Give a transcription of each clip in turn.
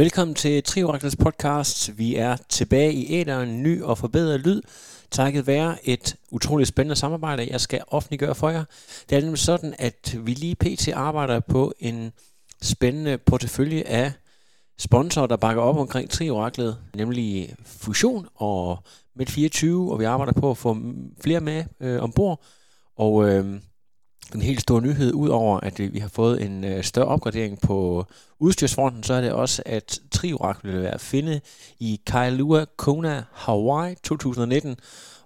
Velkommen til Trioraklets podcast. Vi er tilbage i æderen, ny og forbedret lyd, takket være et utroligt spændende samarbejde, jeg skal offentliggøre for jer. Det er nemlig sådan, at vi lige pt. arbejder på en spændende portefølje af sponsorer, der bakker op omkring Trioraklet, nemlig Fusion og Med24, og vi arbejder på at få flere med øh, ombord. Og øh, den helt store nyhed, udover at øh, vi har fået en øh, større opgradering på udstyrsfronten, så er det også, at Triorak vil være at finde i Kailua Kona, Hawaii 2019,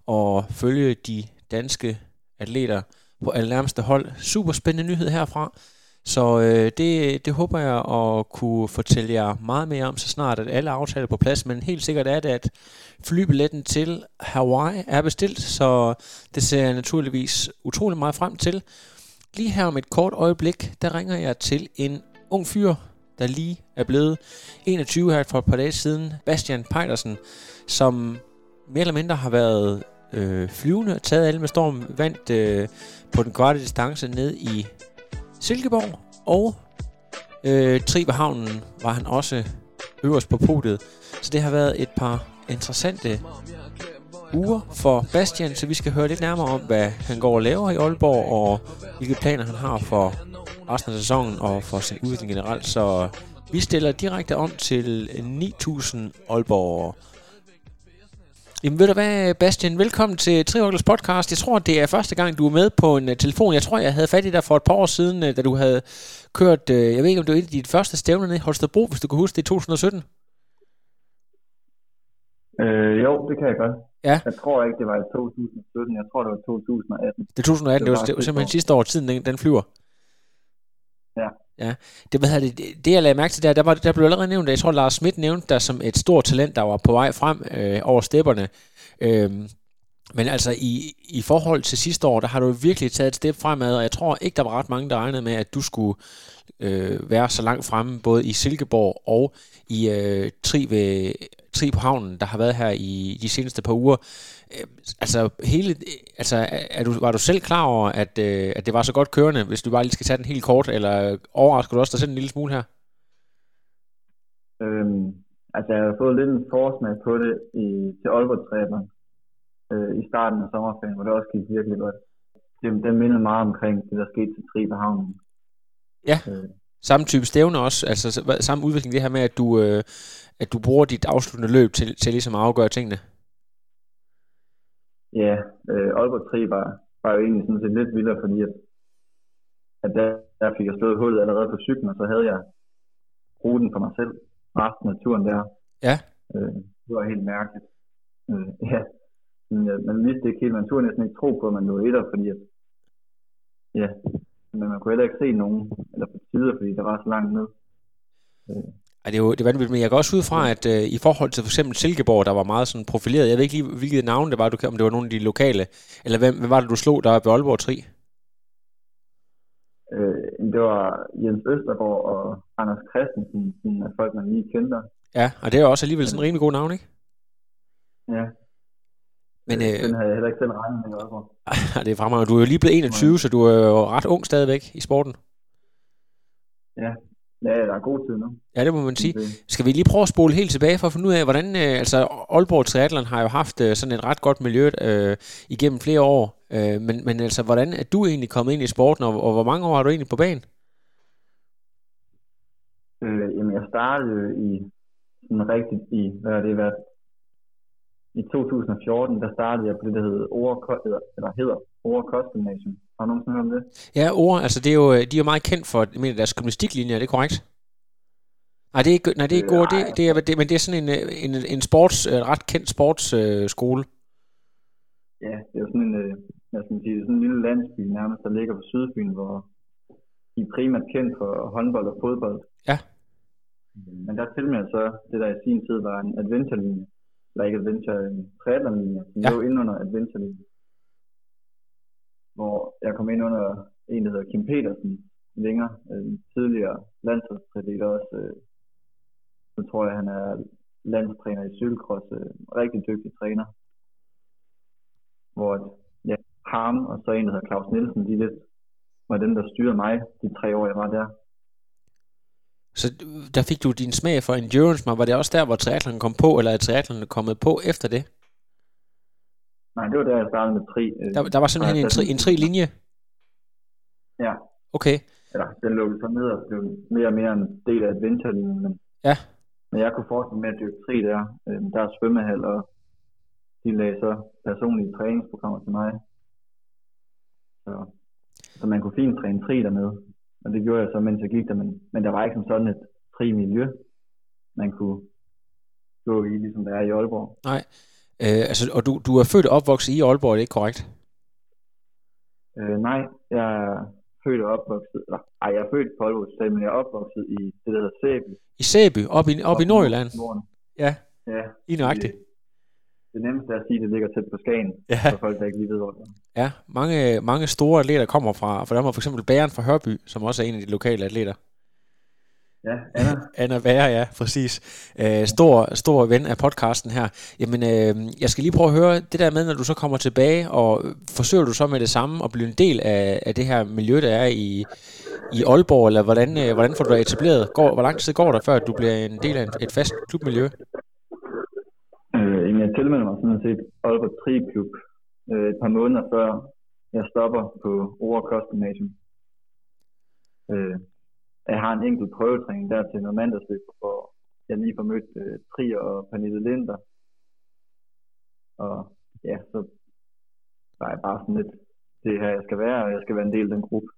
og følge de danske atleter på allernærmeste hold. Super spændende nyhed herfra. Så øh, det, det håber jeg at kunne fortælle jer meget mere om, så snart at alle aftaler er på plads. Men helt sikkert er det, at flybilletten til Hawaii er bestilt, så det ser jeg naturligvis utrolig meget frem til. Lige her om et kort øjeblik, der ringer jeg til en ung fyr, der lige er blevet 21 her for et par dage siden, Bastian Pejdersen, som mere eller mindre har været øh, flyvende, taget alle med storm, vandt øh, på den korte distance ned i Silkeborg, og øh, Tribehavnen var han også øverst på podiet. Så det har været et par interessante uger for Bastian, så vi skal høre lidt nærmere om, hvad han går og laver i Aalborg, og hvilke planer han har for resten af sæsonen og for sin udvikling generelt. Så vi stiller direkte om til 9000 Aalborg. Jamen ved du hvad, Bastian, velkommen til Trioklers podcast. Jeg tror, det er første gang, du er med på en uh, telefon. Jeg tror, jeg havde fat i dig for et par år siden, uh, da du havde kørt, uh, jeg ved ikke, om det var et af dit første stævner i Holstebro, hvis du kan huske det, i 2017. Øh, jo, det kan jeg godt. Ja. Jeg tror ikke, det var i 2017. Jeg tror, det var 2018. Det er 2018, det var, det var simpelthen sidste år, tiden den, den flyver. Ja. Ja, det, hvad det, det jeg lagde mærke til der, der, var, der blev allerede nævnt, jeg tror Lars Schmidt nævnte der som et stort talent, der var på vej frem øh, over stepperne. Øhm, men altså i, i forhold til sidste år, der har du virkelig taget et step fremad, og jeg tror ikke, der var ret mange, der regnede med, at du skulle øh, være så langt fremme, både i Silkeborg og i øh, Tri, ved, Tri på havnen, der har været her i de seneste par uger. Øh, altså, hele, altså er du, var du selv klar over, at, øh, at det var så godt kørende, hvis du bare lige skal tage den helt kort, eller overrasker du også dig selv en lille smule her? Øhm, altså, jeg har fået lidt en forsmag på det i, til Aalborg øh, i starten af sommerferien, hvor det også gik virkelig godt. Det, den mindede meget omkring det, der skete til Tri på havnen. Ja, øh. samme type stævne også, altså samme udvikling det her med, at du, øh, at du bruger dit afsluttende løb til, til ligesom at afgøre tingene. Ja, øh, Aalborg 3 var, var jo egentlig sådan set lidt vildere, fordi at, at der, der fik jeg slået hullet allerede på cyklen, og så havde jeg ruten for mig selv resten af turen der. Ja. Øh, det var helt mærkeligt. Øh, ja, men øh, man vidste ikke helt, man turde næsten ikke tro på, at man lå etter, fordi at, ja, men man kunne heller ikke se nogen, eller på tider, fordi der var så langt ned. Øh, ej, det er jo det er vanvittigt, men jeg går også ud fra, at øh, i forhold til for eksempel Silkeborg, der var meget sådan profileret, jeg ved ikke lige, hvilket navn det var, du, om det var nogle af de lokale, eller hvem, hvem var det, du slog der ved Aalborg 3? Øh, det var Jens Østergaard og Anders Christensen, sådan af folk, man lige kender. Ja, og det er også alligevel sådan en rimelig god navn, ikke? Ja. Men, øh, den havde jeg heller ikke selv regnet med også. det er fremragende. Du er jo lige blevet 21, så du er jo ret ung stadigvæk i sporten. Ja, Ja, der er god tid nu. Ja, det må man sige. Skal vi lige prøve at spole helt tilbage for at finde ud af, hvordan, øh, altså Aalborg Triathlon har jo haft øh, sådan et ret godt miljø øh, igennem flere år, øh, men, men altså, hvordan er du egentlig kommet ind i sporten, og, og hvor mange år har du egentlig på banen? Øh, jamen, jeg startede i sådan rigtigt i, hvad har det været, i 2014, der startede jeg på det, der hedder Ore, eller hedder Ore Kostgymnasium. Har du nogensinde hørt om det? Ja, Ore, altså det er jo, de er jo meget kendt for mener, deres gymnastiklinje, er det korrekt? Nej, det er ikke, nej, det er ikke øh, det, det er, det, men det er sådan en, en, en sports, ret kendt sportsskole. Øh, ja, det er jo sådan en, øh, hvad skal sige, sådan en lille landsby nærmest, der ligger på Sydfyn, hvor de er primært kendt for håndbold og fodbold. Ja. Men der tilmeldte så det, der i sin tid var en adventure-linje, eller ikke adventure, en triathlon-linje, som Ja. lå inde under adventure-linje. Hvor jeg kom ind under en, der hedder Kim Petersen, længere, øh, tidligere landsholdstræner, også. Øh, så tror jeg, han er landstræner i cykelkross, øh, rigtig dygtig træner. Hvor ja, ham og så en, der hedder Claus Nielsen, de lidt var dem, der styrede mig de tre år, jeg var der. Så øh, der fik du din smag for endurance, men var det også der, hvor triathlon kom på, eller er triathlon kommet på efter det? Nej, det var der, jeg startede med tri. øh, Der, der var simpelthen en, tri, en tri-linje? Ja, Okay. eller den lå så ned og blev mere og mere en del af adventure-linjen. Men, Ja. men jeg kunne fortsætte med at dyrke tri der. Øh, der er svømmehal, og de lagde så personlige træningsprogrammer til mig. Så, så man kunne fint træne tri dernede. Og det gjorde jeg så, mens jeg gik der. Men, men der var ikke som sådan et tri-miljø, man kunne gå i, ligesom der er i Aalborg. Nej. Øh, altså, og du, du er født og opvokset i Aalborg, er det ikke korrekt? Øh, nej, jeg er født og opvokset. Eller, ej, jeg er født på Aalborg, men jeg er opvokset i det, der hedder Sæby. I Sæby, op i, op i Nordjylland? Norden. Ja, Ja. lige nøjagtigt. Det, det nemmeste er at sige, at det ligger tæt på Skagen, Ja. for folk, der ikke lige ved, hvor det er. Ja, mange, mange store atleter kommer fra, for der var for eksempel Bæren fra Hørby, som også er en af de lokale atleter. Ja, Anna. Anna Bære, ja, præcis. Øh, stor, stor ven af podcasten her. Jamen, øh, jeg skal lige prøve at høre det der med, når du så kommer tilbage, og forsøger du så med det samme at blive en del af, af det her miljø, der er i, i Aalborg, eller hvordan, øh, hvordan får du det etableret? Går, hvor lang tid går der, før du bliver en del af et fast klubmiljø? Øh, jeg tilmelder mig sådan set Aalborg Tri Klub øh, et par måneder før jeg stopper på Ore Kost Gymnasium. Øh, jeg har en enkelt prøvetræning der til noget mandagsløb, hvor jeg lige får mødt øh, Tri og Pernille Linder. Og ja, så der er bare sådan lidt, det er her, jeg skal være, og jeg skal være en del af den gruppe.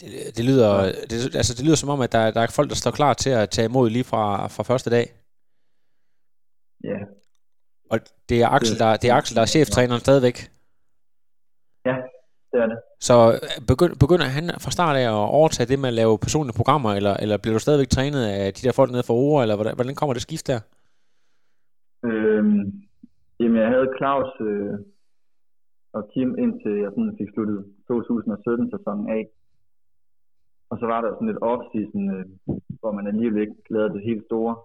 Det, det, lyder, det, altså, det lyder som om, at der, der er folk, der står klar til at tage imod lige fra, fra første dag. Ja, Og det er Axel, der, det er, Axel, der er cheftræneren stadigvæk. ja det er det. Så øh, begynder han fra start af at overtage det med at lave personlige programmer, eller, eller bliver du stadigvæk trænet af de der folk nede fra ord, eller hvordan, hvordan kommer det skift der? Øhm, jamen, jeg havde Claus øh, og Kim indtil jeg sådan fik sluttet 2017-sæsonen af. Og så var der sådan et off-season, øh, hvor man alligevel ikke lavede det helt store.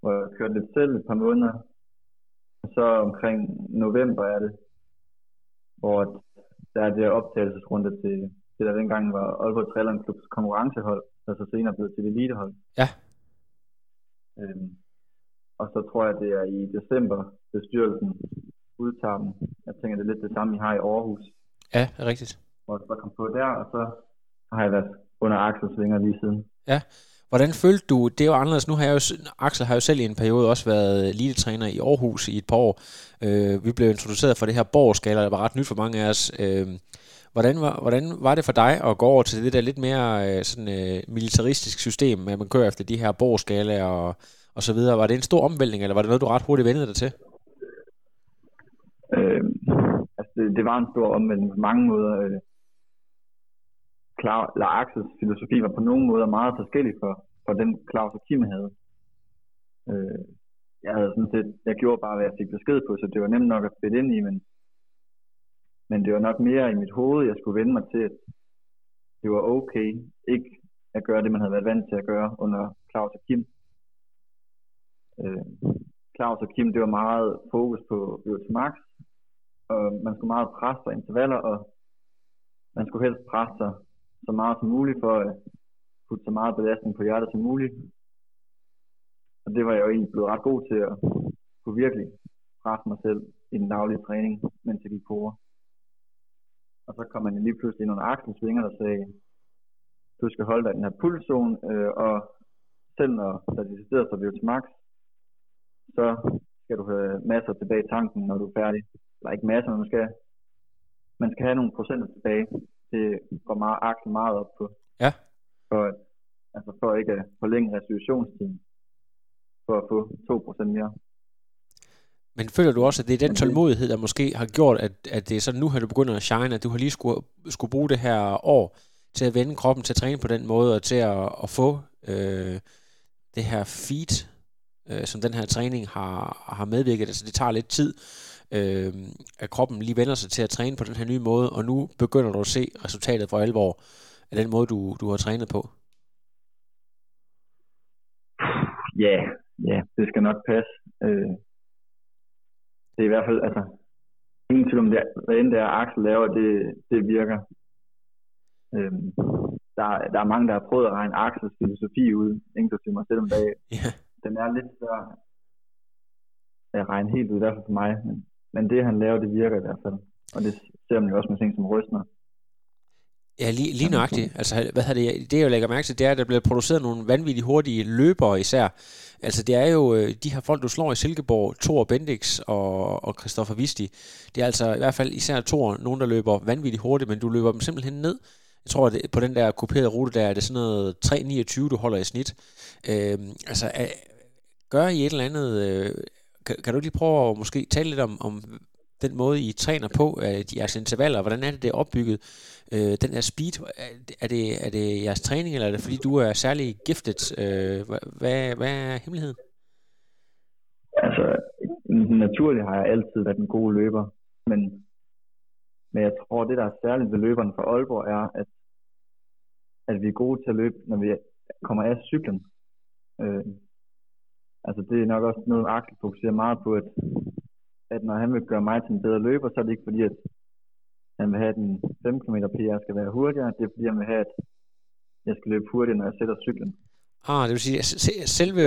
Hvor jeg kørte lidt selv et par måneder. Og så omkring november er det, hvor der er det her optagelsesrunde til det, der dengang var Aalborg Trælland Klubs konkurrencehold, der så senere blev til elitehold. Ja. Øhm, og så tror jeg, det er i december, bestyrelsen udtager dem. Jeg tænker, det er lidt det samme, I har i Aarhus, Ja, det er rigtigt. hvor jeg så kom på der, og så har jeg været under Axels vinger lige siden. Hvordan følte du, det er jo anderledes, nu har jeg jo, Axel har jo selv i en periode også været elitetræner i Aarhus i et par år. Øh, vi blev introduceret for det her borgerskala, der var ret nyt for mange af os. Øh, hvordan, var, hvordan var det for dig at gå over til det der lidt mere øh, sådan, øh, militaristisk system, at man kører efter de her borgerskala og, og så videre? Var det en stor omvæltning, eller var det noget, du ret hurtigt vendte dig til? Øh, altså det, det, var en stor omvæltning på mange måder. Øh, eller Axels filosofi var på nogen måder meget forskellig for, for den Claus og Kim havde. Øh, jeg havde sådan set, jeg gjorde bare, hvad jeg fik besked på, så det var nemt nok at spille ind i, men, men det var nok mere i mit hoved, jeg skulle vende mig til, at det var okay ikke at gøre det, man havde været vant til at gøre under Claus og Kim. Øh, Claus og Kim, det var meget fokus på øvelse til max, og man skulle meget presse sig intervaller, og man skulle helst presse sig så meget som muligt for at putte så meget belastning på hjertet som muligt. Og det var jeg jo egentlig blevet ret god til at kunne virkelig presse mig selv i den daglige træning, mens jeg gik på ord. Og så kom man lige pludselig ind under Axels der sagde, du skal holde dig i den her pulszone, øh, og selv når der er decideret sig til max, så skal du have masser tilbage i tanken, når du er færdig. Eller ikke masser, men man skal, man skal have nogle procenter tilbage. Det går meget Axel meget op på. Ja. For, at, altså for ikke at forlænge restitutionstiden. For at få 2% mere. Men føler du også, at det er den tålmodighed, der måske har gjort, at, at det er sådan nu, her du begynder at shine, at du har lige skulle, skulle bruge det her år til at vende kroppen til at træne på den måde, og til at, at få øh, det her feed, øh, som den her træning har, har medvirket. Altså det tager lidt tid, øh, at kroppen lige vender sig til at træne på den her nye måde, og nu begynder du at se resultatet for alvor af den måde, du, du har trænet på. Ja, ja, det skal nok passe. Øh, det er i hvert fald, altså, ingen tvivl om, det, hvad end det er, Axel laver, det, det virker. Øhm, der, der er mange, der har prøvet at regne Axels filosofi ud, inklusive mig selv om dagen. Yeah. Den er lidt større at regne helt ud, fald for mig. Men, men det, han laver, det virker i hvert fald. Og det ser man jo også med ting som rystner. Ja, lige, lige nøjagtigt. Altså, hvad har det, det jeg lægger mærke til, det er, at der bliver produceret nogle vanvittigt hurtige løbere især. Altså, det er jo øh, de her folk, du slår i Silkeborg, Thor Bendix og, og Christoffer Visti. Det er altså i hvert fald især Thor, nogen, der løber vanvittigt hurtigt, men du løber dem simpelthen ned. Jeg tror, at på den der kuperede rute, der er det sådan noget 3,29, du holder i snit. Øh, altså, gør I et eller andet... Øh, kan, kan du lige prøve at måske tale lidt om, om den måde, I træner på, øh, jeres intervaller, hvordan er det, det er opbygget? Øh, den her speed, er det, er det jeres træning, eller er det fordi, du er særlig giftet? Øh, hvad, hvad er hemmeligheden? Altså, naturligt har jeg altid været en god løber, men, men jeg tror, det der er særligt ved løberen fra Aalborg er, at, at vi er gode til at løbe, når vi kommer af cyklen. Øh, altså, det er nok også noget, Axel fokuserer meget på, at at når han vil gøre mig til en bedre løber, så er det ikke fordi, at han vil have, at den 5 km PR skal være hurtigere. Det er fordi, han vil have, at jeg skal løbe hurtigere, når jeg sætter cyklen. Ah, det vil sige, at selve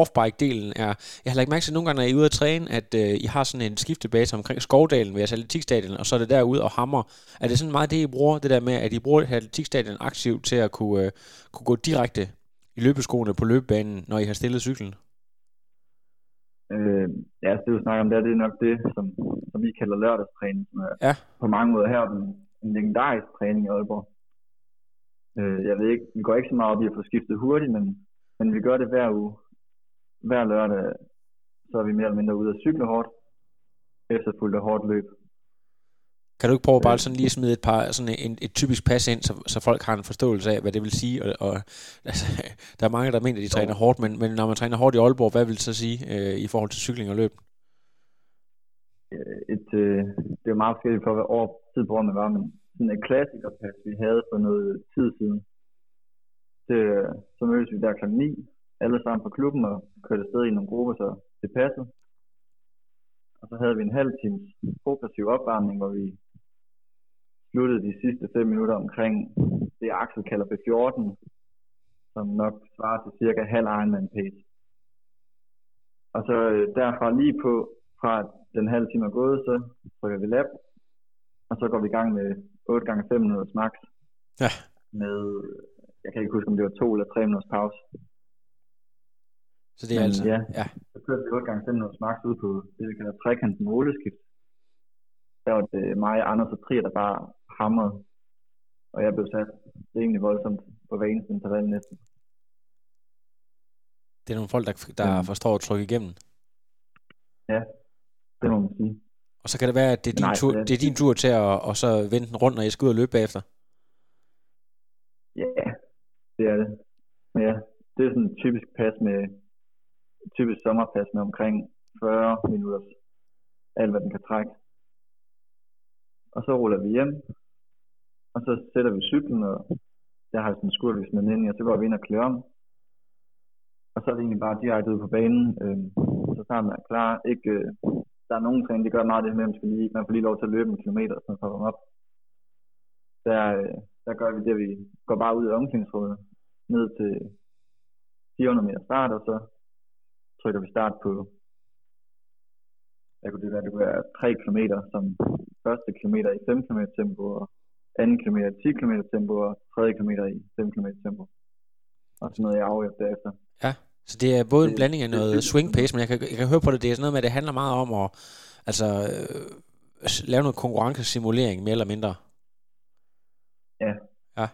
off-bike-delen er... Jeg har lagt mærke til nogle gange, når I er ude at træne, at uh, I har sådan en skiftebase omkring Skovdalen ved jeres atletikstadion, og så er det derude og hammer. Er det sådan meget det, I bruger, det der med, at I bruger atletikstadion aktivt til at kunne, uh, kunne gå direkte i løbeskoene på løbebanen, når I har stillet cyklen? Øh, ja, det du snakker om der, det er nok det, som, som vi kalder lørdagstræning, som er ja. på mange måder her en, en legendarisk træning i Aalborg. Øh, jeg ved ikke, vi går ikke så meget op i at få skiftet hurtigt, men, men vi gør det hver uge. Hver lørdag, så er vi mere eller mindre ude at cykle hårdt, efterfulgt af hårdt løb. Kan du ikke prøve bare sådan lige at smide et, par, sådan en, et typisk pas ind, så, så folk har en forståelse af, hvad det vil sige? Og, og altså, der er mange, der mener, at de træner hårdt, men, men når man træner hårdt i Aalborg, hvad vil det så sige øh, i forhold til cykling og løb? Øh, et, øh, det er meget forskelligt for, hvad år tid på man var, men sådan et klassikerpas, vi havde for noget tid siden, det, så mødtes vi der kl. 9, alle sammen på klubben, og kørte afsted i nogle grupper, så det passede. Og så havde vi en halv times progressiv opvarmning, hvor vi sluttede de sidste 5 minutter omkring det, Axel kalder B14, som nok svarer til cirka halv Ironman pace. Og så øh, derfra lige på, fra den halve time er gået, så trykker vi lap, og så går vi i gang med 8 gange 5 minutters max. Ja. Med, jeg kan ikke huske, om det var 2 eller 3 minutters pause. Så det er Men, altså, ja, ja. Så kørte vi 8 gange 5 minutters max ud på det, vi kalder trekanten måleskift. Der var det mig, Anders og Trier, der bare hamret, og jeg blev sat rimelig voldsomt på hver interval næsten. Det er nogle folk, der, der ja. forstår at trykke igennem. Ja, det må man sige. Og så kan det være, at det er din, Nej, tur, det er, det er din tur til at og så vende den rundt, når jeg skal ud og løbe bagefter. Ja, det er det. Men ja, det er sådan et typisk pas med, typisk sommerpas med omkring 40 minutter. Alt, hvad den kan trække. Og så ruller vi hjem, og så sætter vi cyklen, og jeg har sådan en skurvis med ind, og så går vi ind og klæder om. Og så er det egentlig bare direkte ud på banen. Øh, så tager man klar. Ikke, øh, der er nogen træning, de gør meget det med, at man, skal lige, man får lige lov til at løbe en kilometer, så for at op. Der, øh, der gør vi det, at vi går bare ud i omklædningsrummet, ned til 400 meter start, og så trykker vi start på, hvad kunne det være, det kunne være 3 km som første kilometer i 5 km tempo, og anden kilometer i 10 km tempo, og tredje kilometer i 5 km tempo. Og sådan noget, jeg afhjælp derefter. Ja, så det er både en blanding af noget swing pace, men jeg kan, jeg kan høre på det, det er sådan noget med, at det handler meget om at altså, øh, lave noget konkurrencesimulering, mere eller mindre. Ja. Ja.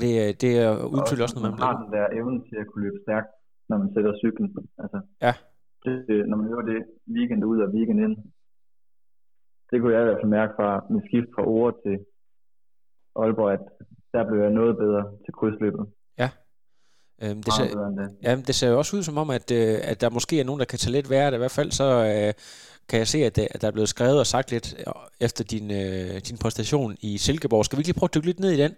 Det, det er udtrykt også, når man har den der evne til at kunne løbe stærkt, når man sætter cyklen. Altså, ja. Det, når man gør det weekend ud og weekend ind, det kunne jeg i hvert fald mærke fra min skift fra ord til Aalborg, at der blev jeg noget bedre til krydsløbet. Ja. Øhm, det, ser, det. ja, det ser jo også ud som om, at, øh, at der måske er nogen, der kan tage lidt værre. I hvert fald så øh, kan jeg se, at, det, at der er blevet skrevet og sagt lidt øh, efter din, øh, din præstation i Silkeborg. Skal vi ikke lige prøve at dykke lidt ned i den?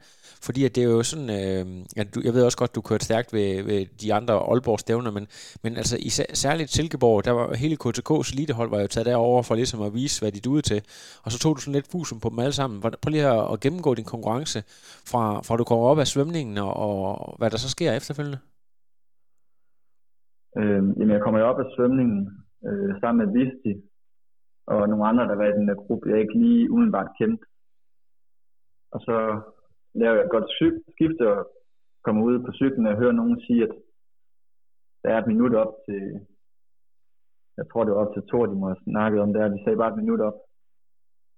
Fordi at det er jo sådan, øh, ja, du, jeg ved også godt, du kørte stærkt ved, ved de andre Aalborg stævner, men, men altså i særligt Silkeborg, der var hele KTK's elitehold var jo taget derover for ligesom at vise, hvad de duede til. Og så tog du sådan lidt fusum på dem alle sammen. Prøv lige at, at gennemgå din konkurrence fra, fra du kommer op af svømningen og, og hvad der så sker efterfølgende. Øh, jamen, jeg kommer jo op af svømningen øh, sammen med Visti og nogle andre, der var i den der gruppe, jeg ikke lige umiddelbart kendte. Og så laver jeg et godt syg, skifte og kommer ud på cyklen og hører nogen sige, at der er et minut op til, jeg tror det var op til to, de må have snakket om der, de sagde bare et minut op.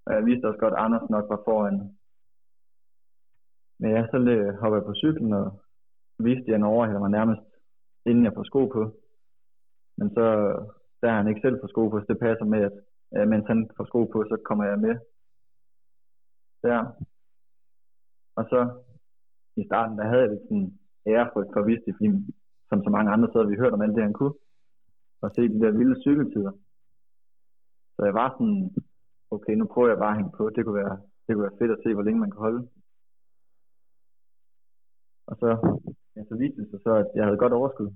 Og jeg vidste også godt, at Anders nok var foran. Men ja, så hopper jeg på cyklen og viste, at han overhælder mig nærmest, inden jeg får sko på. Men så, der har han ikke selv fået sko på, så det passer med, at øh, mens han får sko på, så kommer jeg med der. Og så i starten, der havde jeg lidt sådan ærefrygt for Visti, fordi som så mange andre, så havde vi hørt om alt det, han kunne. Og se de der vilde cykeltider. Så jeg var sådan, okay, nu prøver jeg bare at hænge på. Det kunne være, det kunne være fedt at se, hvor længe man kan holde. Og så, ja, så viste det sig så, at jeg havde godt overskud.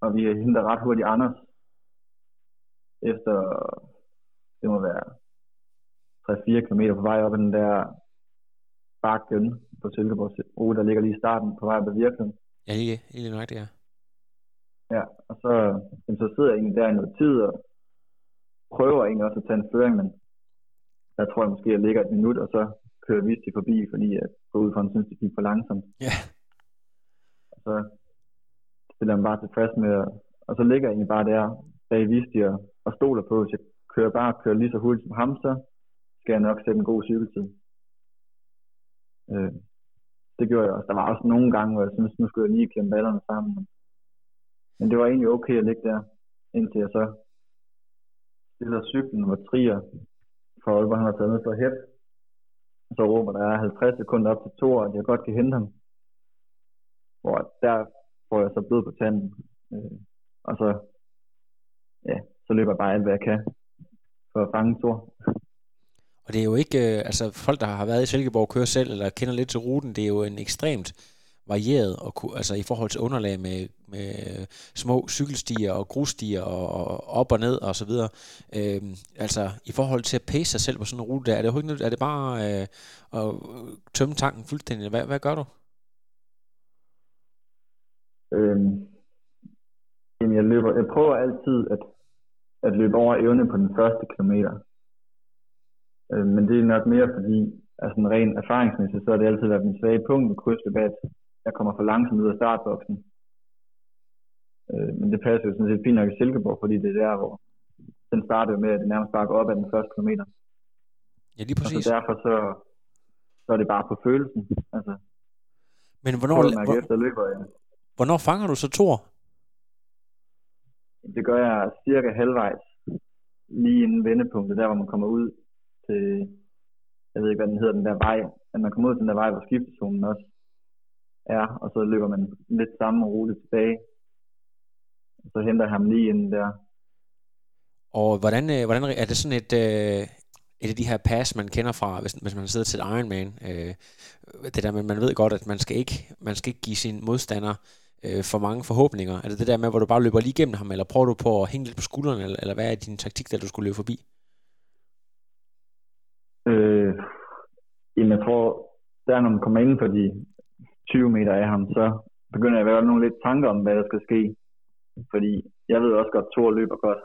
Og vi henter ret hurtigt Anders. Efter, det må være 3-4 km på vej op ad den der bakken på Silkeborgs rute, der ligger lige i starten på vej op ad virkeligheden. Ja, lige, lige nøjagtigt, ja. Ja, og så, jamen, så sidder jeg egentlig der i noget tid og prøver egentlig også at tage en føring, men der tror jeg måske, at jeg ligger et minut, og så kører Visti forbi, fordi jeg går ud fra, at han synes, det gik for langsomt. Ja. Og så stiller mig bare tilfreds med, og så ligger jeg egentlig bare der bag Visti og, og stoler på, hvis jeg kører bare kører lige så hurtigt som ham, så skal jeg nok sætte en god cykeltid. Øh, det gjorde jeg også. Der var også nogle gange, hvor jeg synes, nu skulle jeg lige klemme ballerne sammen. Men det var egentlig okay at ligge der, indtil jeg så stiller cyklen, hvor Trier fra Aalborg, han har taget med for hæt. Og så råber der er 50 sekunder op til to, at jeg godt kan hente ham. Hvor der får jeg så blod på tanden. Øh, og så, ja, så løber jeg bare alt, hvad jeg kan for at fange Thor. Og det er jo ikke, øh, altså folk, der har været i Silkeborg kører selv, eller kender lidt til ruten, det er jo en ekstremt varieret, og, altså i forhold til underlag med, med små cykelstier og grusstier og, og op og ned og så videre. Øhm, altså i forhold til at pace sig selv på sådan en rute, der, er det, jo ikke, er det bare øh, at tømme tanken fuldstændig? Hvad, hvad gør du? Øhm, jamen jeg, løber, jeg prøver altid at, at løbe over evne på den første kilometer. Øh, men det er nok mere fordi, altså en ren erfaringsmæssigt, så har det altid været min svage punkt med krydsløb, at jeg kommer for langsomt ud af startboksen. Øh, men det passer jo sådan set fint nok i Silkeborg, fordi det er der, hvor den starter med, at det nærmest bare går op ad den første kilometer. Ja, lige Og præcis. så derfor så, så er det bare på følelsen. Altså, Men hvornår, hvor, efter løber jeg. hvornår fanger du så Thor? Det gør jeg cirka halvvejs, lige inden vendepunktet, der hvor man kommer ud til, jeg ved ikke hvad den hedder, den der vej, at man kommer ud til den der vej, hvor skiftezonen også er, og så løber man lidt samme rute tilbage. Og så henter jeg ham lige inden der. Og hvordan, øh, hvordan er det sådan et, øh, et af de her pass, man kender fra, hvis, hvis man sidder til et Ironman, øh, det der men man ved godt, at man skal ikke, man skal ikke give sin modstander øh, Øh, for mange forhåbninger. Er det det der med, hvor du bare løber lige igennem ham, eller prøver du på at hænge lidt på skuldrene, eller, eller hvad er din taktik, der du skulle løbe forbi? Øh, jamen jeg tror, der når man kommer ind for de 20 meter af ham, så begynder jeg at være nogle lidt tanker om, hvad der skal ske. Fordi jeg ved også godt, at Thor løber godt.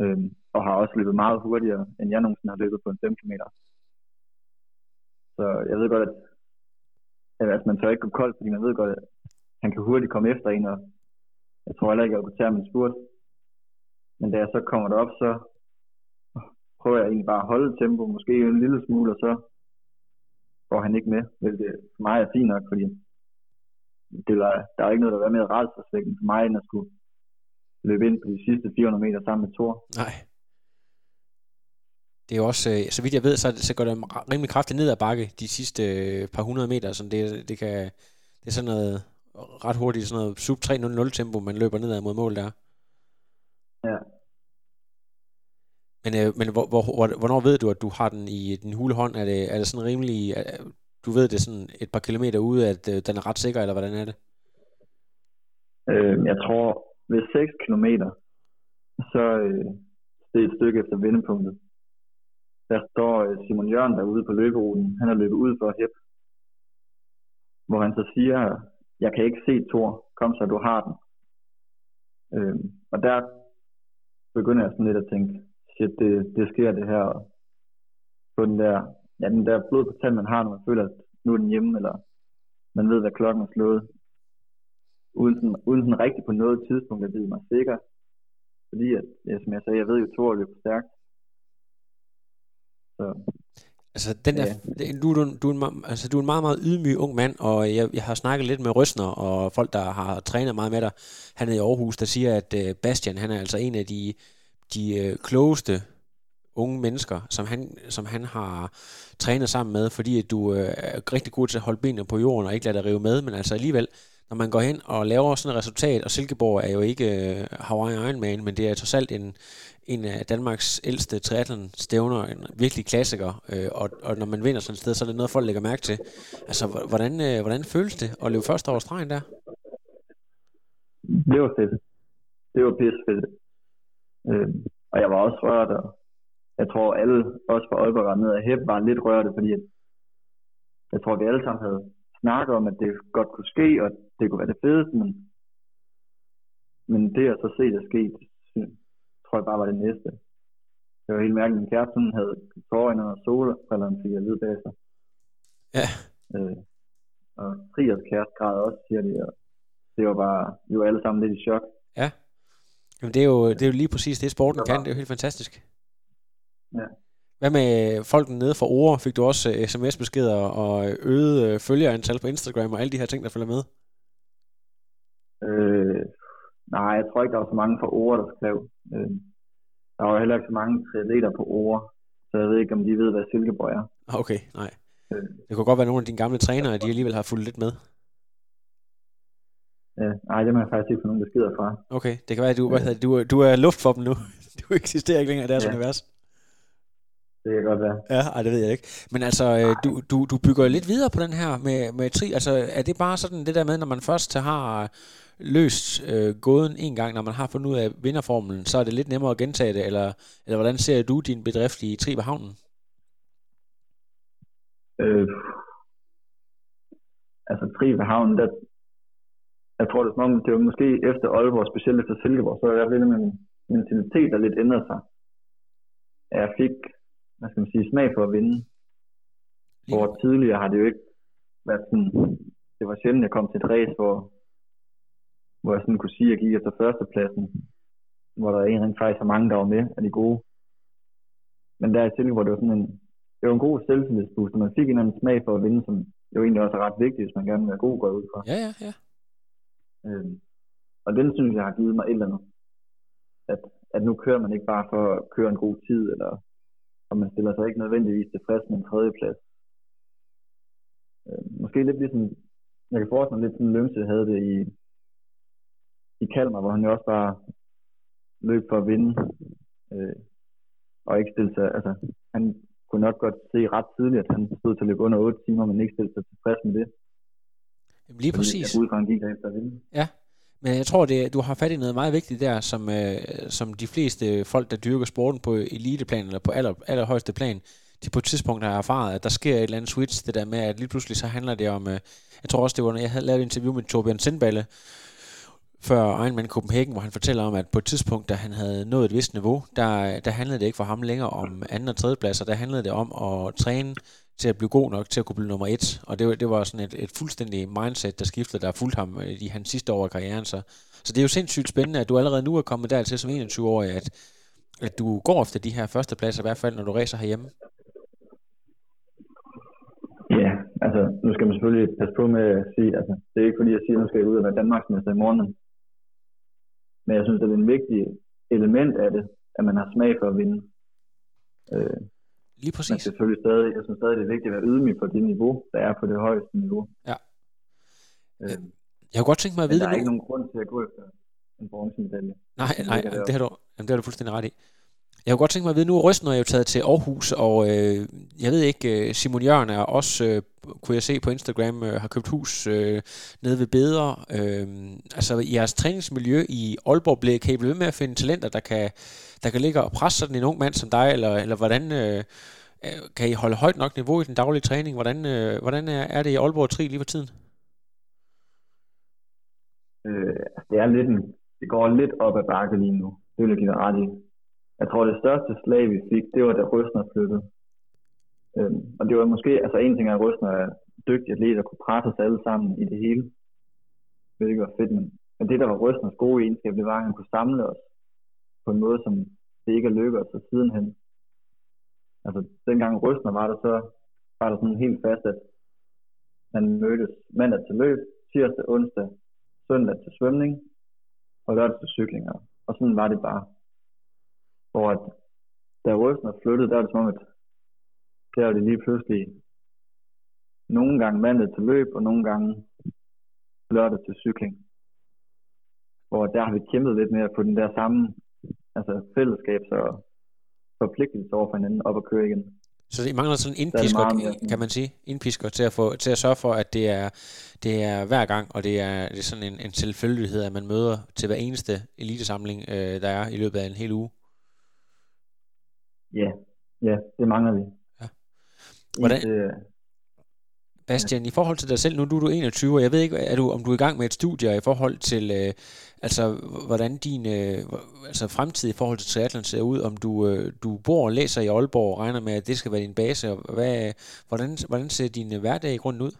Øh, og har også løbet meget hurtigere, end jeg nogensinde har løbet på en 5 km. Så jeg ved godt, at, at man tør ikke gå koldt, fordi man ved godt, han kan hurtigt komme efter en, og jeg tror heller ikke, at jeg kunne tage min spurt. Men da jeg så kommer derop, så prøver jeg egentlig bare at holde tempo, måske en lille smule, og så går han ikke med, hvilket for mig er fint nok, fordi det er, der er ikke noget, der er mere rædselsvækkende for mig, end at skulle løbe ind på de sidste 400 meter sammen med Thor. Nej. det er jo også, øh, så vidt jeg ved, så, så går det rimelig kraftigt ned ad bakke de sidste øh, par hundrede meter, så det, det, kan, det er sådan noget ret hurtigt, sådan noget sub 3.00 tempo, man løber nedad mod mål der. Ja. Men, øh, men hvor, hvor, hvornår ved du, at du har den i din hule hånd? Er det, er det sådan rimelig, du ved det sådan et par kilometer ude, at øh, den er ret sikker, eller hvordan er det? Øh, jeg tror, ved 6 kilometer, så øh, det er et stykke efter vendepunktet. Der står øh, Simon Jørgen derude på løberuten. Han er løbet ud for hæppe. Hvor han så siger, jeg kan ikke se Thor, kom så du har den. Øh, og der begynder jeg sådan lidt at tænke, shit, det, det sker det her. På den der, ja, den der blod på tand, man har, når man føler, at nu er den hjemme, eller man ved, hvad klokken er slået. Uden sådan, uden sådan rigtig på noget tidspunkt at vide mig sikker. Fordi, at, ja, som jeg sagde, jeg ved jo, at Thor løber stærkt. Så, Altså, den der, ja. du, du, du, er en, altså, du er en meget, meget ydmyg ung mand, og jeg, jeg har snakket lidt med Røsner og folk, der har trænet meget med dig. Han er i Aarhus, der siger, at uh, Bastian, han er altså en af de, de uh, klogeste unge mennesker, som han, som han har trænet sammen med, fordi at du uh, er rigtig god til at holde benene på jorden og ikke lade dig rive med, men altså alligevel, når man går hen og laver sådan et resultat, og Silkeborg er jo ikke øh, Hawaii Ironman, men det er trods alt en, en af Danmarks ældste triathlon-stævner, en virkelig klassiker, øh, og, og når man vinder sådan et sted, så er det noget, folk lægger mærke til. Altså, hvordan, øh, hvordan føles det at løbe første over stregen der? Det var fedt. Det var pisse fedt. Øh, og jeg var også rørt, og jeg tror alle, også fra Aalborg ned og Hæb, var lidt rørte, fordi jeg tror, vi alle sammen havde snakket om, at det godt kunne ske, og det kunne være det fedeste, men, men det at så se det ske, tror jeg bare var det næste. Det var helt mærkeligt. Min kæreste hun havde tårer og solbrillerne, fik jeg vide bagefter. Ja. Øh, og Triers kæreste græd også, siger de. Og det var bare, vi var alle sammen lidt i chok. Ja. Jamen det er jo, det er jo lige præcis det, sporten det kan. Det er jo helt fantastisk. Ja. Hvad med folk nede fra Ore? Fik du også uh, sms-beskeder og øget uh, følgerantal på Instagram og alle de her ting, der følger med? Øh, nej, jeg tror ikke, der var så mange fra Ore, der skrev. Øh, der var heller ikke så mange triatleter på Ore, så jeg ved ikke, om de ved, hvad Silkeborg er. Okay, nej. Øh. Det kunne godt være nogle af dine gamle trænere, de alligevel har fulgt lidt med. Ja, nej, det må jeg faktisk ikke få nogen beskeder fra. Okay, det kan være, at du, hvad hedder, du, du er luft for dem nu. Du eksisterer ikke længere i deres ja. univers. Det kan godt være. Ja, ej, det ved jeg ikke. Men altså, øh, du, du, du bygger lidt videre på den her med, med tri. Altså, er det bare sådan det der med, når man først har løst øh, gåden en gang, når man har fundet ud af vinderformelen, så er det lidt nemmere at gentage det, eller, eller hvordan ser du din bedrift i Tri Havnen? Øh, altså Tri Havnen, der, jeg tror det er som om, det var måske efter Aalborg, specielt efter Silkeborg, så er jeg lidt min mentalitet, der lidt ændret sig. Jeg fik, hvad skal man sige, smag for at vinde. Hvor tidligere har det jo ikke været sådan, det var sjældent, jeg kom til et race, hvor hvor jeg sådan kunne sige, at jeg gik efter førstepladsen, hvor der egentlig faktisk er mange, der var med af de gode. Men der i Silkeborg, det var sådan en, det var en god selvtillidsboost, og man fik en anden smag for at vinde, som jo egentlig også er ret vigtigt, hvis man gerne vil være god går ud fra. Ja, ja, ja. Øhm, og den synes jeg har givet mig et eller andet. At, at nu kører man ikke bare for at køre en god tid, eller og man stiller sig ikke nødvendigvis tilfreds med en tredjeplads. Øhm, måske lidt ligesom, jeg kan forestille mig lidt sådan Lømse havde det i, i Kalmar, hvor han jo også bare løb for at vinde, øh, og ikke stille sig, altså han kunne nok godt se ret tidligt, at han stod til at løbe under 8 timer, men ikke stille sig tilfreds med det. Jamen lige præcis. Jeg fra, han gik efter at vinde. Ja, men jeg tror, det, du har fat i noget meget vigtigt der, som, øh, som de fleste folk, der dyrker sporten på eliteplan, eller på aller, allerhøjeste plan, de på et tidspunkt har erfaret, at der sker et eller andet switch, det der med, at lige pludselig så handler det om, øh, jeg tror også, det var, når jeg havde lavet et interview med Torbjørn Sindballe, før Ironman Copenhagen, hvor han fortæller om, at på et tidspunkt, da han havde nået et vist niveau, der, der handlede det ikke for ham længere om anden og tredje pladser, der handlede det om at træne til at blive god nok til at kunne blive nummer et. Og det, det var sådan et, et fuldstændig mindset, der skiftede, der fulgte ham øh, i hans sidste år af karrieren. Så, så det er jo sindssygt spændende, at du allerede nu er kommet dertil som 21-årig, at, at du går efter de her første pladser, i hvert fald når du racer herhjemme. Ja, altså nu skal man selvfølgelig passe på med at sige, altså det er ikke fordi jeg siger, at nu skal jeg ud og være Danmarksmester i morgen, men jeg synes, at det er en vigtig element af det, at man har smag for at vinde. Øh, Lige Men præcis. selvfølgelig stadig, jeg synes stadig, det er vigtigt at være ydmyg på det niveau, der er på det højeste niveau. Ja. Øh, Jeg kunne godt tænke mig at men vide der det er nu. ikke nogen grund til at gå efter en bronzemedalje. Nej, nej, ligger det har, du, jamen, det har du fuldstændig ret i. Jeg kunne godt tænke mig at vide, nu er Røstner jo taget til Aarhus, og øh, jeg ved ikke, øh, Simon Jørgen er også, øh, kunne jeg se på Instagram, øh, har købt hus øh, nede ved Beder. Øh, altså jeres træningsmiljø i Aalborg, bliver, kan I blive ved med at finde talenter, der kan, der kan ligge og presse sådan en ung mand som dig, eller, eller hvordan øh, øh, kan I holde højt nok niveau i den daglige træning? Hvordan, øh, hvordan er, er det i Aalborg Tri lige for tiden? Øh, altså, det er lidt en, det går lidt op ad bakke lige nu. Det vil jeg give dig ret i. Jeg tror, det største slag, vi fik, det var da Røsner flyttede. Øhm, og det var måske, altså en ting er, at Røsner er dygtig atlet og kunne presse os alle sammen i det hele. Hvilket var fedt, men, men det, der var Røsners gode egenskab, det var, at han kunne samle os på en måde, som det ikke er lykkedes os sidenhen. Altså, dengang Røsner var der, så var der sådan helt fast, at man mødtes mandag til løb, tirsdag, onsdag, søndag til svømning, og lørdag til cyklinger. Og sådan var det bare. Hvor at, da Røsner flyttede, der var det som om, at der var det lige pludselig nogle gange mandag til løb, og nogle gange lørdag til cykling. Hvor der har vi kæmpet lidt med at få den der samme altså fællesskabs- og forpligtelse over for hinanden op at køre igen. Så I mangler sådan en er indpisker, mere kan man sige, indpisker til at, få, til at sørge for, at det er, det er hver gang, og det er, det er sådan en, en selvfølgelighed, at man møder til hver eneste elitesamling, øh, der er i løbet af en hel uge. Ja, ja, det mangler vi. Ja. Hvordan- Indtil, Bastian, i forhold til dig selv, nu nu er du 21, og jeg ved ikke, er du, om du er i gang med et studie i forhold til, øh, altså, hvordan din øh, altså, fremtid i forhold til triathlon ser ud, om du, øh, du bor og læser i Aalborg og regner med, at det skal være din base, og hvad, hvordan, hvordan ser din øh, hverdag i grunden ud?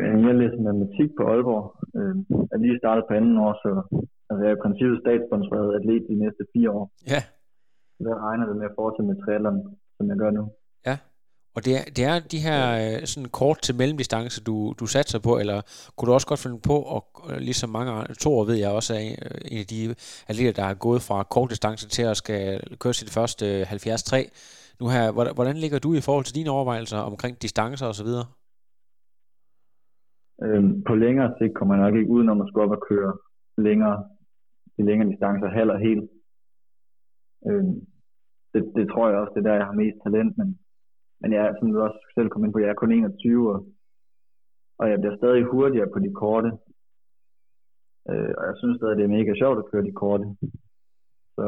Øh, Jeg læser matematik på Aalborg. Øh, Jeg er lige startet på anden år, så altså, jeg er i princippet statssponsoreret atlet de næste fire år. Ja, Der regner det med at fortsætte med triathlon, som jeg gør nu. Og det er, det er de her øh, sådan kort til mellemdistance, du, du satser på, eller kunne du også godt finde på, og øh, ligesom mange andre, Thor ved jeg også er en, øh, af de atleter, der har gået fra kort distance til at skal køre sit første øh, 73. Nu her, hvordan, ligger du i forhold til dine overvejelser omkring distancer osv.? Øh, På længere sigt kommer jeg nok ikke udenom at skulle op og køre længere, de længere distancer, halv og hel. Øh, Det, det tror jeg også, det er der, jeg har mest talent, men, men jeg er, som du også selv kom ind på, jeg er kun 21, og, og jeg bliver stadig hurtigere på de korte. Øh, og jeg synes stadig, det er mega sjovt at køre de korte. Så,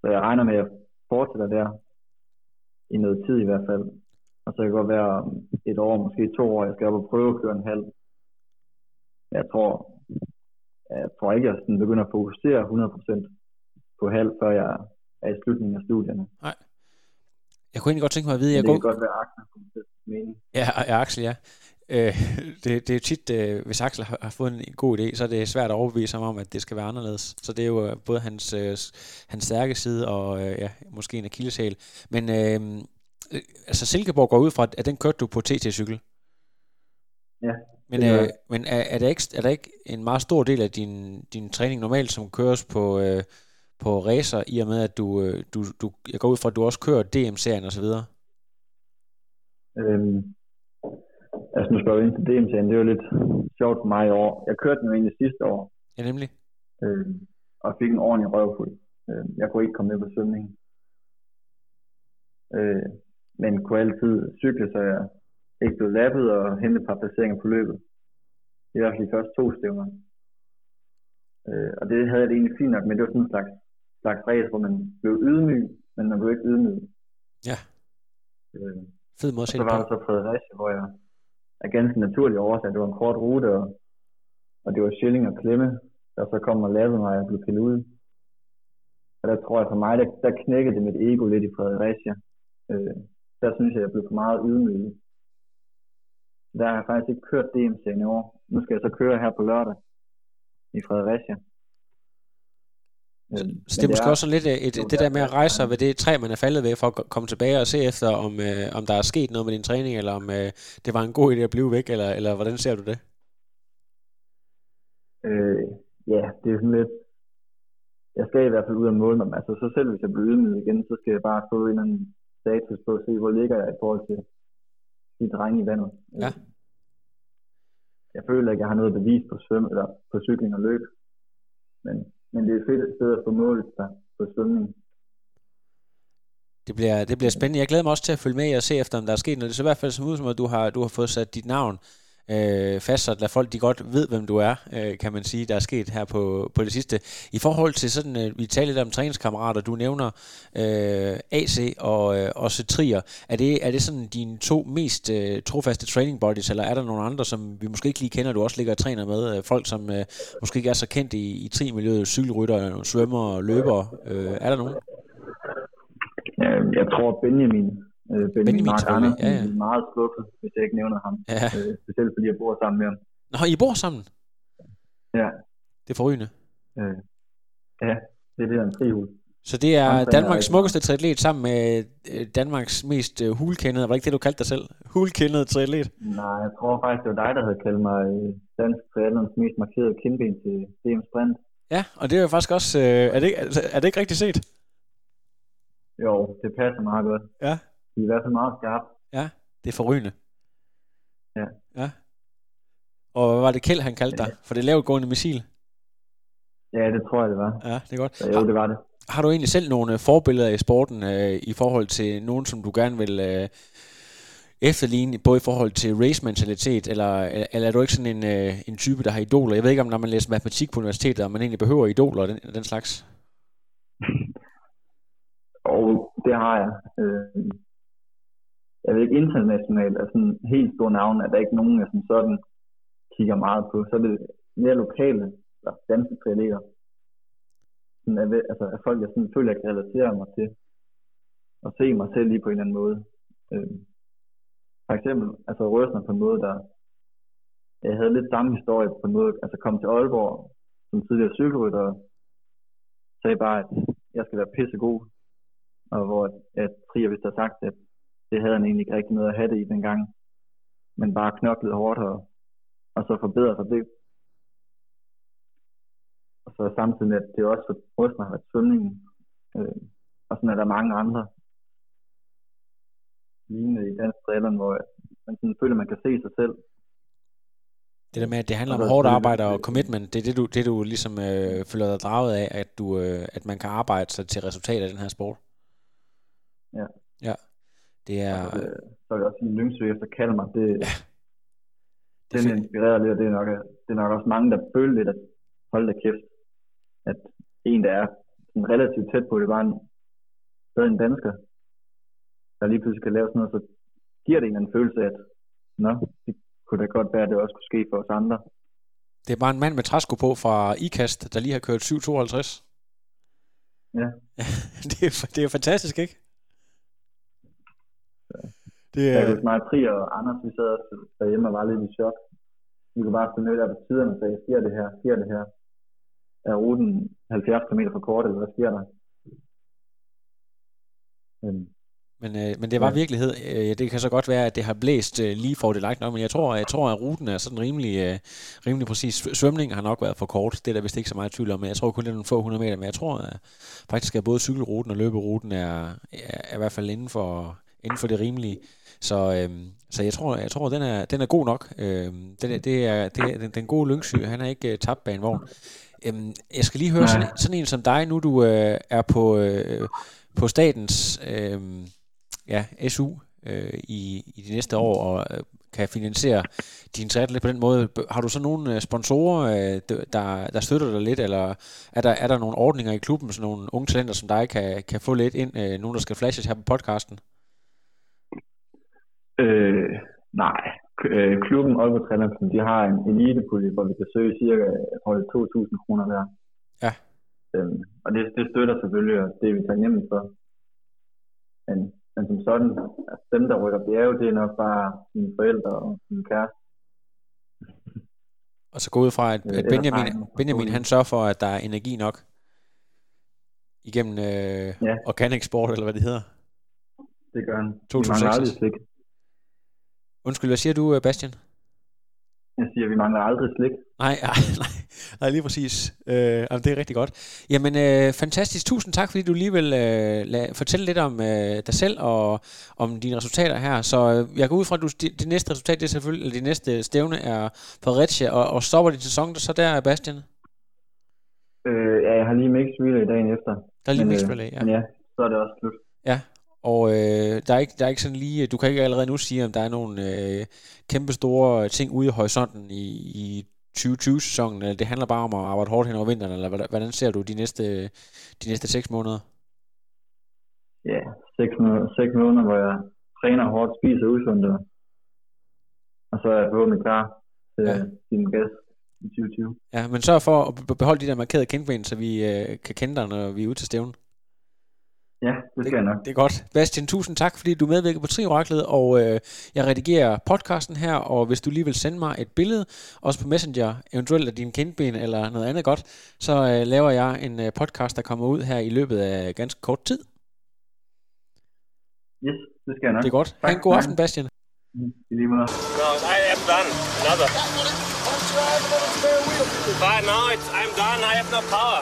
så jeg regner med, at jeg fortsætter der i noget tid i hvert fald. Og så kan det godt være et år, måske to år, jeg skal op og prøve at køre en halv. Jeg tror, jeg tror ikke, jeg sådan begynder at fokusere 100% på halv, før jeg er i slutningen af studierne. Nej. Jeg kunne egentlig godt tænke mig at vide, jeg det går, kan godt være, Axel mene. Ja, ja Axel, ja. Øh, det, det er jo tit, øh, hvis Axel har, har fået en god idé, så er det svært at overbevise ham om, at det skal være anderledes. Så det er jo øh, både hans, øh, hans stærke side og øh, ja, måske en akilleshæl. Men øh, altså Silkeborg går ud fra, at den kørte du på TT-cykel. Ja, Men, øh, men er, er, der ikke, er der ikke en meget stor del af din, din træning normalt, som køres på, øh, på racer, i og med at du, øh, du, du, jeg går ud fra, at du også kører DM-serien osv.? Øhm, altså nu spørger vi ind til DM-serien, det er jo lidt sjovt for mig i år. Jeg kørte den jo egentlig sidste år, Ja, nemlig. øhm, og fik en ordentlig røvfuld. Øhm, jeg kunne ikke komme med på svømningen. Øh, men kunne altid cykle, så jeg ikke blev lappet og hente et par placeringer på løbet. I hvert fald de første to stævner. Øh, og det havde jeg det egentlig fint nok, men det var sådan en slags, slags race, hvor man blev ydmyg, men man blev ikke ydmyg. Ja. Øh, Fed måde at se så det var på. der så Fredericia, hvor jeg af ganske naturlige årsager, det var en kort rute, og, og det var Schilling og Klemme, der så kom og lavede mig, og jeg blev pillet ud. Og der tror jeg for mig, der, der knækkede det mit ego lidt i Fredericia. Øh, der synes jeg, jeg blev for meget ydmyg. Der har jeg faktisk ikke kørt DM-serien i år. Nu skal jeg så køre her på lørdag i Fredericia. Øh, Så det er måske også sådan lidt øh, et, jo, det der- med at rejse sig ved det træ, man er faldet ved, for at ko- komme tilbage og se efter, om, øh, om der er sket noget med din træning, eller om øh, det var en god idé at blive væk, eller, eller hvordan ser du det? Øh, ja, det er sådan lidt... jeg skal i hvert fald ud af mig. Altså, så selv hvis jeg bliver ydmyget igen, så skal jeg bare få en eller anden status på at se, hvor ligger jeg i forhold til de drenge i vandet. Ja. Jeg føler ikke, jeg har noget bevis på svøm, eller på cykling og løb. Men, men det er fedt et sted at få målet sig på svømning. Det bliver, det bliver spændende. Jeg glæder mig også til at følge med og se efter, om der er sket noget. Det ser i hvert fald som ud som, at du har, du har fået sat dit navn øh, fastsat, at folk de godt ved, hvem du er, øh, kan man sige, der er sket her på, på det sidste. I forhold til sådan, øh, vi taler lidt om træningskammerater, du nævner øh, AC og øh, også Trier. Er det, er det sådan dine to mest øh, trofaste training buddies, eller er der nogle andre, som vi måske ikke lige kender, du også ligger og træner med? Øh, folk, som øh, måske ikke er så kendt i, i tri-miljøet, cykelrytter, svømmer løber. Øh, er der nogen? Øhm, jeg tror Benjamin, øh, Benjamin, Benjamin Mark Andersen, ja, ja. er meget skuffet, hvis jeg ikke nævner ham. Ja. Øh, specielt fordi jeg bor sammen med ham. Nå, I bor sammen? Ja, Det er forrygende. øh, ja det er det, han trihus. Så det er Danmarks smukkeste triatlet sammen med øh, Danmarks mest øh, hulkendede, var det ikke det, du kaldte dig selv? Hulkendede triatlet? Nej, jeg tror faktisk, det var dig, der havde kaldt mig øh, dansk triathlons mest markerede kindben til DM Sprint. Ja, og det er jo faktisk også, er, det, altså, er det ikke rigtigt set? Jo, det passer meget godt. Ja. De er i hvert fald meget skarpe. Ja, det er forrygende. Ja. Ja. Og hvad var det Kjeld, han kaldte dig? For det lavt gående missil? Ja, det tror jeg, det var. Ja, det er godt. Så jo, det var det. Har du egentlig selv nogle øh, forbilleder i sporten øh, i forhold til nogen, som du gerne vil øh, efterligne, både i forhold til race-mentalitet, eller, eller er du ikke sådan en, øh, en type, der har idoler? Jeg ved ikke, om når man læser matematik på universitetet, om man egentlig behøver idoler og den, den slags. Og det har jeg. Øh, jeg ved ikke internationalt, er sådan helt store navne, er der ikke nogen, jeg som sådan kigger meget på. Så er det mere lokale, der danske triatleter. Sådan, jeg ved, altså, at folk, jeg sådan, føler, jeg kan relatere mig til. Og se mig selv lige på en eller anden måde. Øh, for eksempel, altså Røsner på en måde, der jeg havde lidt samme historie på en måde, altså kom til Aalborg som tidligere cykelrytter, og sagde bare, at jeg skal være pissegod, og hvor at, at Trier vist har sagt, at det havde han egentlig ikke rigtig noget at have det i dengang, men bare knoklede hårdt og, og så forbedrede sig det. Og så samtidig med, at det også for Røsner har været svømningen, øh, og sådan er der mange andre lignende i dansk triathlon, hvor man sådan føler, at man kan se sig selv. Det der med, at det handler om hårdt arbejde og commitment, det er det, du, det, du ligesom øh, føler dig draget af, at, du, øh, at man kan arbejde sig til resultat af den her sport. Ja. Ja. Det er, Og, øh, så er det også en Lyngsø efter Kalmar. Det, det er den fedt. inspirerer lidt, og det er, nok, det er nok også mange, der føler lidt, at hold da kæft, at en, der er sådan relativt tæt på, det var en, stadig en dansker, der lige pludselig kan lave sådan noget, så giver det en eller anden følelse af, at nå, det kunne da godt være, at det også kunne ske for os andre. det er bare en mand med træsko på fra IKAST, der lige har kørt 7,52. Ja. det, er, det er fantastisk, ikke? Det Jeg er, kunne mig, Tri og Anders, vi sad derhjemme og var lidt i chok. Vi kunne bare finde ud af på tiderne og sagde, sker det her, sker det her? Er ruten 70 km for kort, eller hvad sker der? Øhm, men, øh, men det var Ja. virkelighed. Øh, det kan så godt være, at det har blæst øh, lige for det lagt nok, men jeg tror, jeg tror, at ruten er sådan rimelig, øh, rimelig præcis. Svømningen har nok været for kort. Det er der vist ikke så meget tvivl om, men jeg tror kun, det er nogle få hundrede meter. Men jeg tror at faktisk, at både cykelruten og løberuten er, er, er i hvert fald inden for, inden for det rimelige. Så, øhm, så jeg tror, jeg tror den, er, den er god nok. Øhm, er- det er, det er den, den gode Lyngsø. Han er ikke øh, tabt bag en vogn. Øhm, jeg skal lige høre Nej. sådan, sådan en som dig, nu du øh, er på, øh, på statens øh, ja, SU øh, i, i de næste år og øh, kan finansiere din triathlon på den måde. Har du så nogle øh, sponsorer, øh, der, der støtter dig lidt, eller er der, er der nogle ordninger i klubben, så nogle unge talenter som dig kan, kan få lidt ind, øh, nogen der skal flashes her på podcasten? Øh, nej. Øh, klubben Aalborg Trænelsen, de har en elitepulje, hvor vi kan søge cirka, er 2.000 kroner hver. Ja. Øhm, og det, det støtter selvfølgelig, og det er vi taknemmelige for. Men, men som sådan, altså dem, der rykker bjerge, det er nok bare mine forældre og min kæreste. Og så gå ud fra, at, Øh, at Benjamin. Benjamin han sørger for, at der er energi nok igennem øh, Ja. organic sport, eller hvad det hedder. Det gør han. 2006. Vi mangler aldrig slik. Undskyld, hvad siger du, øh, Bastian? Jeg siger, vi mangler aldrig slik. Nej, nej, nej. Nej, lige præcis. Øh, jamen, det er rigtig godt. Jamen, øh, fantastisk. Tusind tak, fordi du lige vil øh, lad, fortælle lidt om øh, dig selv og om dine resultater her. Så øh, jeg går ud fra, at du, det, det næste resultat, det er selvfølgelig, eller det næste stævne er Fredericia, og, og stopper din sæson så der, Bastian? Øh, ja, jeg har lige mixed relay dagen efter. Der er lige Men, mixed øh, relay, ja. Men ja, så er det også slut. Ja, og øh, der, er ikke, der er ikke sådan lige, du kan ikke allerede nu sige, om der er nogle øh, kæmpe store ting ude i horisonten i, i 2020-sæsonen, eller det handler bare om at arbejde hårdt hen over vinteren, eller hvordan, ser du de næste, de næste seks måneder? Ja, seks, måneder, seks måneder, hvor jeg træner hårdt, spiser usundt, og, så er jeg forhåbentlig klar til Ja. ja. din gæst i 2020. Ja, men sørg for at be- beholde de der markerede kendben, så vi øh, kan kende dig, når vi er ude til stævnen. Ja, det skal jeg nok. Det er godt. Bastian, tusind tak, fordi du medvirker på Trioraklet, og øh, jeg redigerer podcasten her, og hvis du lige vil sende mig et billede, også på Messenger, eventuelt af dine kindben eller noget andet godt, så øh, laver jeg en øh, podcast, der kommer ud her i løbet af ganske kort tid. Yes, det skal jeg nok. Det er godt. Ha' en god aften, Bastian. Mm, I lige måde. No, I am done. Another. But no, it's, I'm done. I have no power.